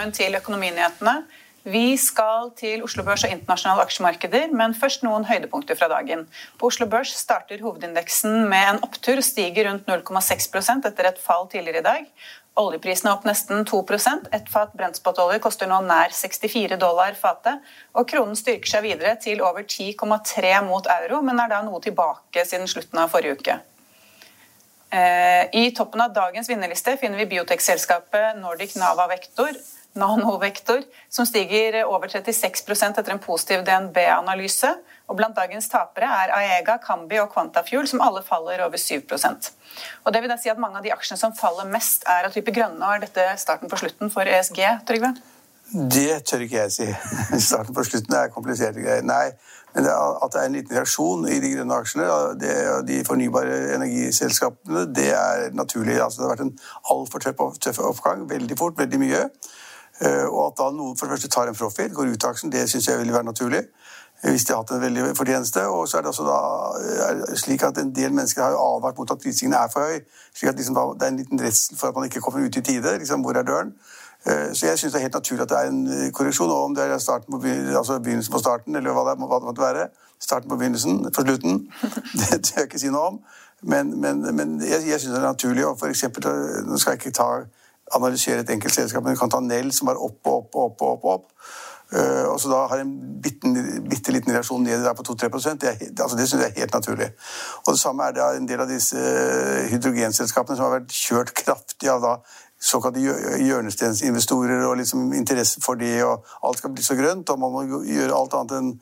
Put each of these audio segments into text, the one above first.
Velkommen til Økonominyhetene. Vi skal til Oslo Børs og internasjonale aksjemarkeder, men først noen høydepunkter fra dagen. På Oslo Børs starter hovedindeksen med en opptur og stiger rundt 0,6% etter et fall tidligere i dag. Oljeprisen er opp nesten 2% Et fat brentspotolje koster nå nær 64 dollar fatet. Og kronen styrker seg videre til over 10,3 mot euro, men er da noe tilbake siden slutten av forrige uke. Eh, I toppen av dagens vinnerliste finner vi biotekselskapet Nordic Nava Vektor, Nanovektor, som stiger over 36% etter en positiv DNB-analyse. Og Blant dagens tapere er Aega, Cambi og Quantafuel, som alle faller over 7% Og det vil da si at Mange av de aksjene som faller mest, er av type grønne. og Er dette starten på slutten for ESG, Trygve? Det tør ikke jeg si. Starten på slutten er kompliserte greier. Nei, men det at det er en liten reaksjon i de grønne aksjene, og de fornybare energiselskapene, det er naturlig. Altså, det har vært en altfor tøff oppgang, veldig fort, veldig mye. Eh, og at da noen for det første tar en profil, går ut av aksjen, det syns jeg vil være naturlig. Hvis de har hatt en veldig fortjeneste. Og så er det også da eh, slik at en del mennesker har advart mot at prisingen er for høy. slik at liksom Det er en liten redsel for at man ikke kommer ut i tide. Liksom, hvor er døren? Eh, så jeg syns det er helt naturlig at det er en eh, korreksjon. Og om det er starten på altså begynnelsen på starten, eller hva det, hva det måtte være. Starten på begynnelsen, på slutten. Det tør jeg ikke si noe om. Men, men, men jeg, jeg syns det er naturlig. og for eksempel, Nå skal jeg ikke ta, analysere et enkelt selskap, men du kan ta Nell, som var opp og opp og opp. og opp, opp. Uh, og så da har en bitte, bitte liten reaksjon ned der på 2-3 Det, altså det syns jeg er helt naturlig. Og Det samme er det en del av disse hydrogenselskapene som har vært kjørt kraftig av da såkalte hjørnestensinvestorer og liksom interesse for det, og alt skal bli så grønt, og man må gjøre alt annet enn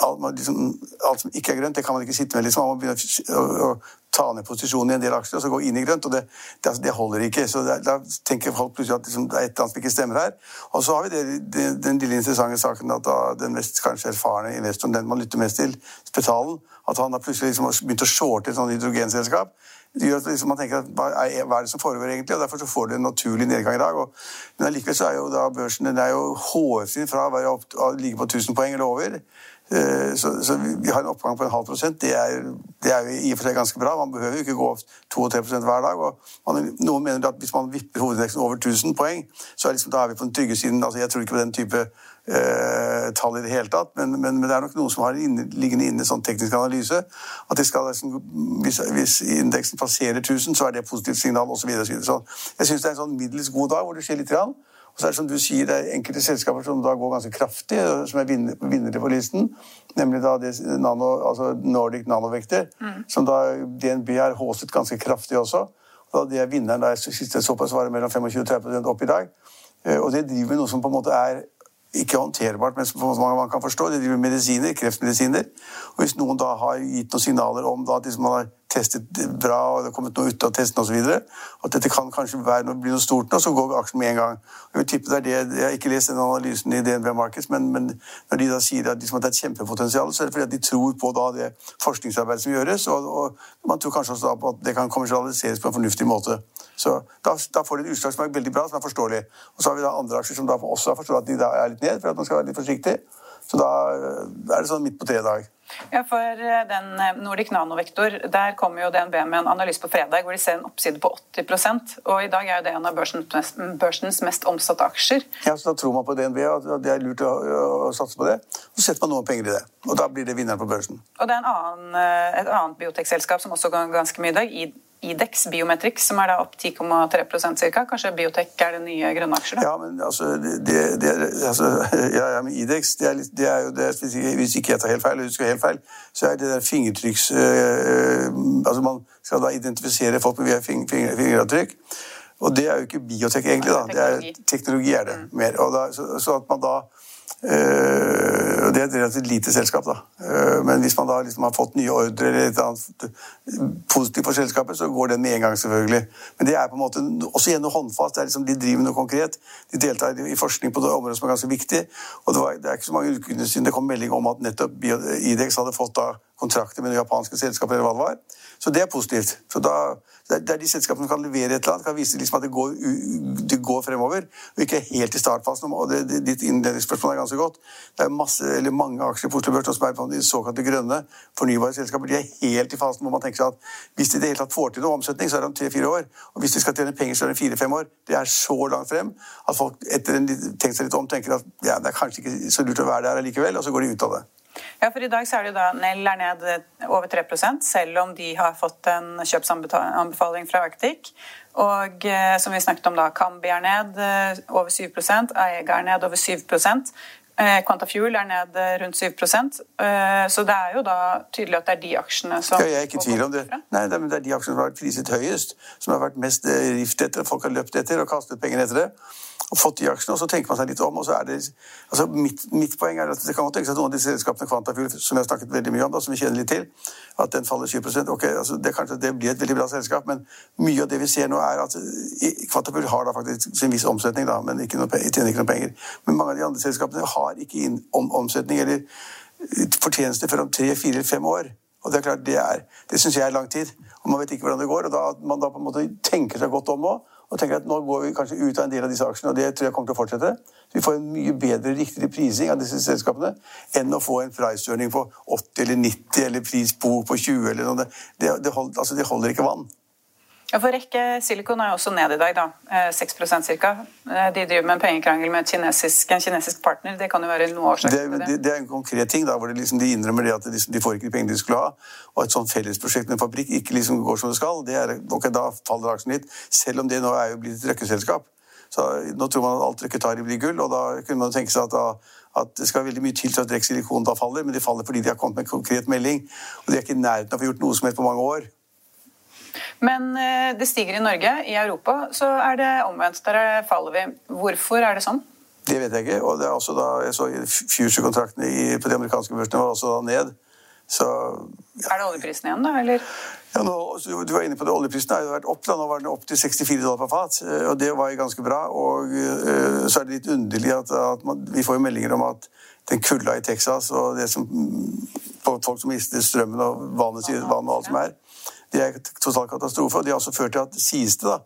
alt, liksom, alt som ikke er grønt, det kan man ikke sitte med. Liksom. Man må begynne å, å, ta ned posisjonen i en del aksjer og så gå inn i grønt. og Det, det, altså, det holder ikke. så Da tenker folk plutselig at liksom, det er et eller annet som ikke stemmer her. Og så har vi det, den lille interessante saken at da, den mest kanskje erfarne investoren, den man lytter mest til, Spetalen, at han har plutselig liksom begynt å shorte et sånt hydrogenselskap det gjør at liksom man tenker at hva er, hva er, det som foregår egentlig? og Derfor så får du en naturlig nedgang i dag. Og, men allikevel så er jo da børsen den er jo hårfin fra å ligge på 1000 poeng eller over. Eh, så, så, vi har en oppgang på en halv prosent. Det er, det er jo i og for seg ganske bra. Man behøver jo ikke gå opp 2-3 hver dag. man, Noen mener at hvis man vipper hovedindeksen over 1000 poeng, så er liksom, da er vi på den trygge siden. Altså, jeg tror ikke på den type eh, tall i det hele tatt, men, men, men, det er nok noen som har inne, liggende inne sånn teknisk analyse. at skal, liksom, hvis, hvis, indeksen passerer 1000, så er det positivt signal osv. Så, videre, så jeg syns det er en sånn middels god dag hvor det skjer litt. Grann. Og så er det som du sier, det er enkelte selskaper som da går ganske kraftig, som er vinnere på listen. Nemlig da nano, altså Nordic Nanovekter, mm. som da DNB har håset ganske kraftig også. Og da det er vinneren der siste såpass var det mellom 25 og 30 opp i dag. Eh, og det driver med noe som på en måte er ikke håndterbart, men som man kan forstå. De driver medisiner, kreftmedisiner. Og hvis noen da har gitt noen signaler om da, at man har testet bra, og det har kommet noe ut av testen osv., at dette kan kanskje være noe, bli noe stort nå, så går aksjen med en gang. Jeg vil tippe det er det, jeg har ikke lest den analysen i DNB Markets, men, men når de da sier at, liksom, at det er et kjempepotensial, så er det fordi at de tror på da, det forskningsarbeidet som gjøres, og, og man tror kanskje også da på at det kan kommersialiseres på en fornuftig måte. Så da, da får de et utslag som er veldig bra, som er forståelig. Og så har vi da andre aksjer som da også har forstått at de da er litt ned, for at man skal være litt forsiktig. Så da er det sånn midt på tre-dag. Ja, for eh, den eh, Nordic Nanovektor, der kommer jo DNB med en analyse på fredag hvor de ser en oppside på 80 og i dag er jo det en av børsens, børsens mest omsatte aksjer. Ja, så Da tror man på DNB, og det er lurt å, å satse på det. Så setter man noen penger i det, og da blir det vinneren på børsen. Og det er annen, eh, et annet biotekselskap som også går ganske mye i dag, Idex Biometrics, som er da opp 10,3% ca. Kanskje Biotek er det nye grønne aksjer? Ja, men altså, det, det, altså ja, ja, men Idex det er, det er jo det, Hvis ikke jeg tar helt feil, husker helt feil, så er det der fingertrykks... Øh, altså Man skal da identifisere folk via finger, finger, fingeravtrykk. Og det er jo ikke biotek, egentlig. da, det er Teknologi er det mer. Da, så, så at man da Uh, det er et relativt lite selskap, da. Uh, men hvis man da liksom har fått nye ordre eller et annet positivt for selskapet, så går den med en gang, selvfølgelig. Men det er på en måte også igjen noe håndfast. Liksom, de driver noe konkret. De deltar i forskning på det området som er ganske viktig. Og det, var, det er ikke så mange ukene siden det kom melding om at nettopp Idex hadde fått da kontrakter med de japanske selskaper, eller hva det var. Så det er positivt. Så da, det er de selskapene som kan levere et eller annet, kan vise liksom at det går, det går, fremover, og ikke helt i startfasen. og det, det, Ditt innledningsspørsmål er ganske godt. Det er masse, mange aksjer på Oslo Børs som er på de såkalte grønne, fornybare selskaper. De er helt i fasen hvor man tenker seg at hvis de i det hele tatt får til noe omsetning, så er det om tre-fire år. Og hvis de skal tjene penger, så er det fire-fem år. Det er så langt frem at folk etter en tenkt seg litt om tenker at ja, det er kanskje ikke så lurt å være der allikevel, og så går de ut av det. Ja, for I dag så er det jo da Nell er ned over 3 selv om de har fått en kjøpsanbefaling fra Arctic. Og eh, som vi snakket om da, Kambi er ned eh, over 7 Aega er ned over 7 eh, Quantafuel er ned eh, rundt 7 eh, Så det er jo da tydelig at det er de aksjene som ja, Jeg er ikke i tvil om det. Nei, det er de aksjene som har vært priset høyest, som har vært mest eh, rift etter, folk har løpt etter og kastet penger etter det og fått de aksjene, og så tenker man seg litt om. og så er det, altså mitt, mitt poeng er at Det kan tenkes at noen av disse selskapene Kvantafjord, som jeg har snakket veldig mye om, da, som vi kjenner litt til, at den faller 7% ok, altså det, Kanskje det blir et veldig bra selskap, men mye av det vi ser nå, er at Kvantafjord har da faktisk sin viss omsetning, da, men ikke noe, tjener ikke noe penger. Men mange av de andre selskapene har ikke inn, om, omsetning eller fortjeneste før om tre, fire eller fem år. Og Det er klart, det, er, det syns jeg er lang tid. Og Man vet ikke hvordan det går. og da man da på en måte tenker seg godt om òg og tenker at nå går vi kanskje ut av en del av disse aksjene, og det tror jeg kommer til å fortsette. Så vi får en mye bedre, riktigere prising av disse selskapene enn å få en price på 80 eller 90 eller pris på 20 eller noe. Det, det, hold, altså det holder ikke vann. Ja, for Rekke Silicon er jo også ned i dag, da. 6 eh, ca. Eh, de driver med en pengekrangel med kinesisk, en kinesisk partner. Det kan jo være noe årsak til det. Det, det er en konkret ting, da, hvor liksom de innrømmer det at de, får ikke de pengene de skulle ha. Og et sånt fellesprosjekt med en fabrikk ikke liksom går som det skal, det er, ok, da faller aksjen litt. Selv om det nå er jo blitt et røkkeselskap. Så Nå tror man at alt røkke tar i blir gull, og da kunne man tenke seg at, da, at det skal veldig mye til til at Rex Silikon da faller, men de faller fordi de har kommet med en konkret melding. Og de er ikke i nærheten av å få gjort noe som helst på mange år. Men eh, det stiger i Norge. I Europa så er det omvendt. Der faller vi. Hvorfor er det sånn? Det vet jeg ikke. og det er også da, jeg så Future-kontraktene på de amerikanske børsene var også da ned. Så, ja. Er det oljeprisen igjen, da? eller? Ja, nå, Du var inne på det. Oljeprisen har jo vært opp. da, Nå var den opp til 64 dollar per fat. Eh, og Det var jo ganske bra. og uh, Så er det litt underlig at, at man, vi får jo meldinger om at den kulda i Texas og det som folk som mister strømmen og vannet, vann og alt som er, det er total katastrofe. og Det har også ført til at sies det da,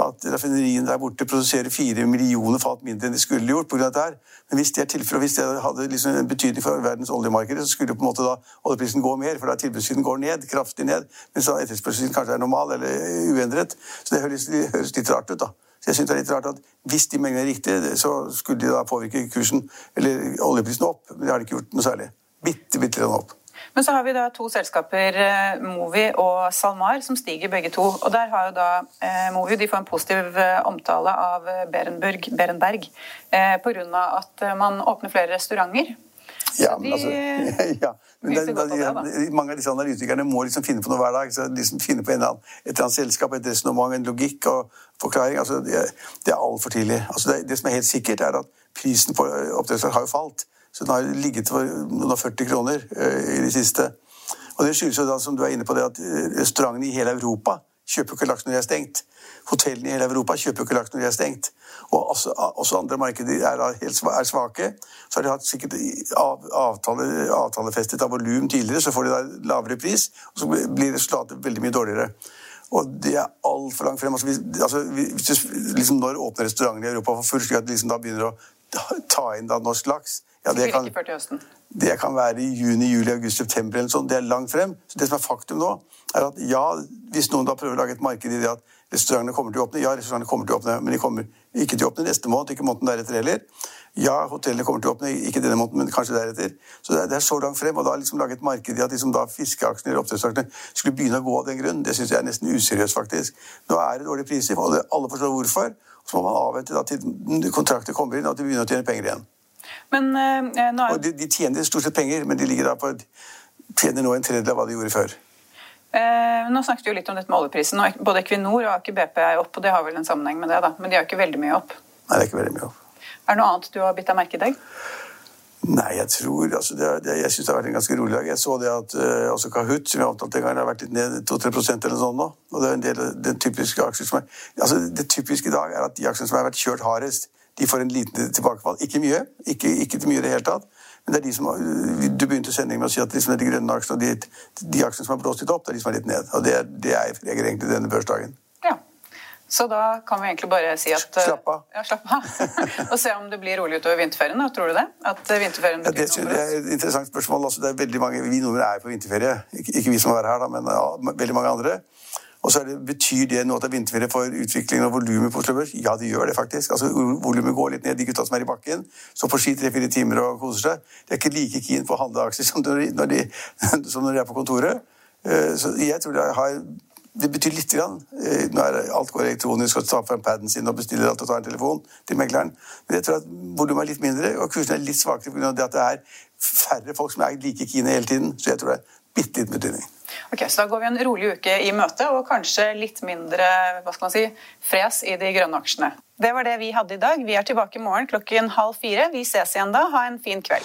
at raffineriene der borte produserer fire millioner fat mindre enn de skulle gjort. Av dette her. Men hvis det er tilfellet, hvis det hadde liksom en betydning for verdens oljemarked, så skulle på en måte da oljeprisen gå mer, for da tilbudssiden går ned, kraftig ned, mens etterspørselssiden kanskje er normal eller uendret. Så det høres, det høres litt rart ut. da. Så jeg synes det er litt rart at Hvis de mengdene er riktige, så skulle de da påvirke kursen, eller oljeprisen opp, men det har de ikke gjort noe særlig. Bitte, bitte litt opp. Men så har vi da to selskaper, eh, Movi og SalMar, som stiger begge to. Og der har jo da eh, Movi de får en positiv eh, omtale av Berenberg, Berenberg eh, pga. at man åpner flere restauranter. Ja, men altså, ja. Men det, det, mange av disse analytikerne må liksom finne på noe hver dag. så liksom finne på en eller annen, Et eller annet selskap, et resonnement, en logikk og forklaring. altså Det, det er altfor tidlig. Altså det, det, som er helt sikkert, er at prisen på oppdrettslaks har jo falt. Så den har ligget for noen 40 kroner eh, i det siste. Og Det skyldes jo da, som du er inne på, det at eh, restaurantene i hele Europa kjøper ikke laks når de er stengt. Hotellene i hele Europa kjøper ikke laks når de er stengt. Og også, også andre markeder er, er, svake. Så har de hatt sikkert avtale, avtalefestet av volum tidligere, så får de da lavere pris, og så blir resultatet veldig mye dårligere. Og det er altfor langt frem. Altså, hvis, altså, hvis, liksom, når åpner restaurantene i Europa for fullt, slik at de liksom da begynner å ta inn da norsk laks? Ja, det kan... Det kan være i juni, juli, august, september eller sånn. Det er langt frem. Så det som er faktum nå, er at ja, hvis noen da prøver å lage et marked i det at restaurantene kommer til å åpne, ja, restaurantene kommer til å åpne, men de kommer ikke til å åpne neste måned, ikke måneden deretter heller. Ja, hotellene kommer til å åpne, ikke denne måneden, men kanskje deretter. Så det er, det er så langt frem, og da liksom lage et marked i at liksom da fiskeaksjene eller oppdrettsaksjene skulle begynne å gå av den grunn, det syns jeg er nesten useriøst, faktisk. Nå er det dårlige priser, og alle forstår hvorfor. Så må man avvente da til kontrakter kommer inn, og at de begynner å tjene penger igjen. Men, eh, nå er... Og de, de, tjener stort sett penger, men de ligger da på tjener nå en tredjedel av hva de gjorde før. Eh, nå snakket vi jo litt om dette med oljeprisen. og Både Equinor og Aker BP er opp, og det har vel en sammenheng med det, da. Men de har ikke veldig mye opp. Nei, det er ikke veldig mye opp. Er det noe annet du har bitt deg merke i dag? Nei, jeg tror altså det, det, Jeg syns det har vært en ganske rolig dag. Jeg så det at uh, også Kahoot, som jeg omtalte en gang, har vært litt ned 2-3 eller sånn nå. Og det er en del den typiske aksjer som er Altså, det typiske i dag er at de aksjene som har vært kjørt hardest, de får en liten tilbakefall. Ikke mye. Ikke, ikke til mye i det hele tatt. Men det er de som, Du begynte sendingen med å si at liksom de grønne aksjene og de, de aksjene som har blåst litt opp, det er de som er litt ned. Og det, det er jeg egentlig denne børsdagen. Ja. Så da kan vi egentlig bare si at Slapp av. Ja, slapp av. og se om det blir rolig utover vinterferien. Da. Tror du det? At vinterferien ja, det, synes, det er et interessant spørsmål. Altså, det er veldig mange, Vi nordmenn er på vinterferie. Ikke, ikke vi som er her, da, men ja, veldig mange andre. Og så det, Betyr det nå at det er vinterferie for utviklingen av volumet på Oslo Børs? Ja, det gjør det faktisk. Altså, Volumet går litt ned. De gutta som er i bakken, står på ski tre-fire timer og koser seg. De er ikke like keen på å handle aksjer som når de, som når de er på kontoret. Eh, så jeg tror det har det betyr lite grann. Eh, nå er alt går elektronisk, og tar frem paden sin og bestiller alt og tar en telefon til megleren. Men jeg tror at volumet er litt mindre, og kursene er litt svakere pga. at det er færre folk som er like kine hele tiden. Så jeg tror det er bitte liten betydning. Ok, så Da går vi en rolig uke i møte, og kanskje litt mindre hva skal man si, fres i de grønne aksjene. Det var det vi hadde i dag. Vi er tilbake i morgen klokken halv fire. Vi ses igjen da. Ha en fin kveld.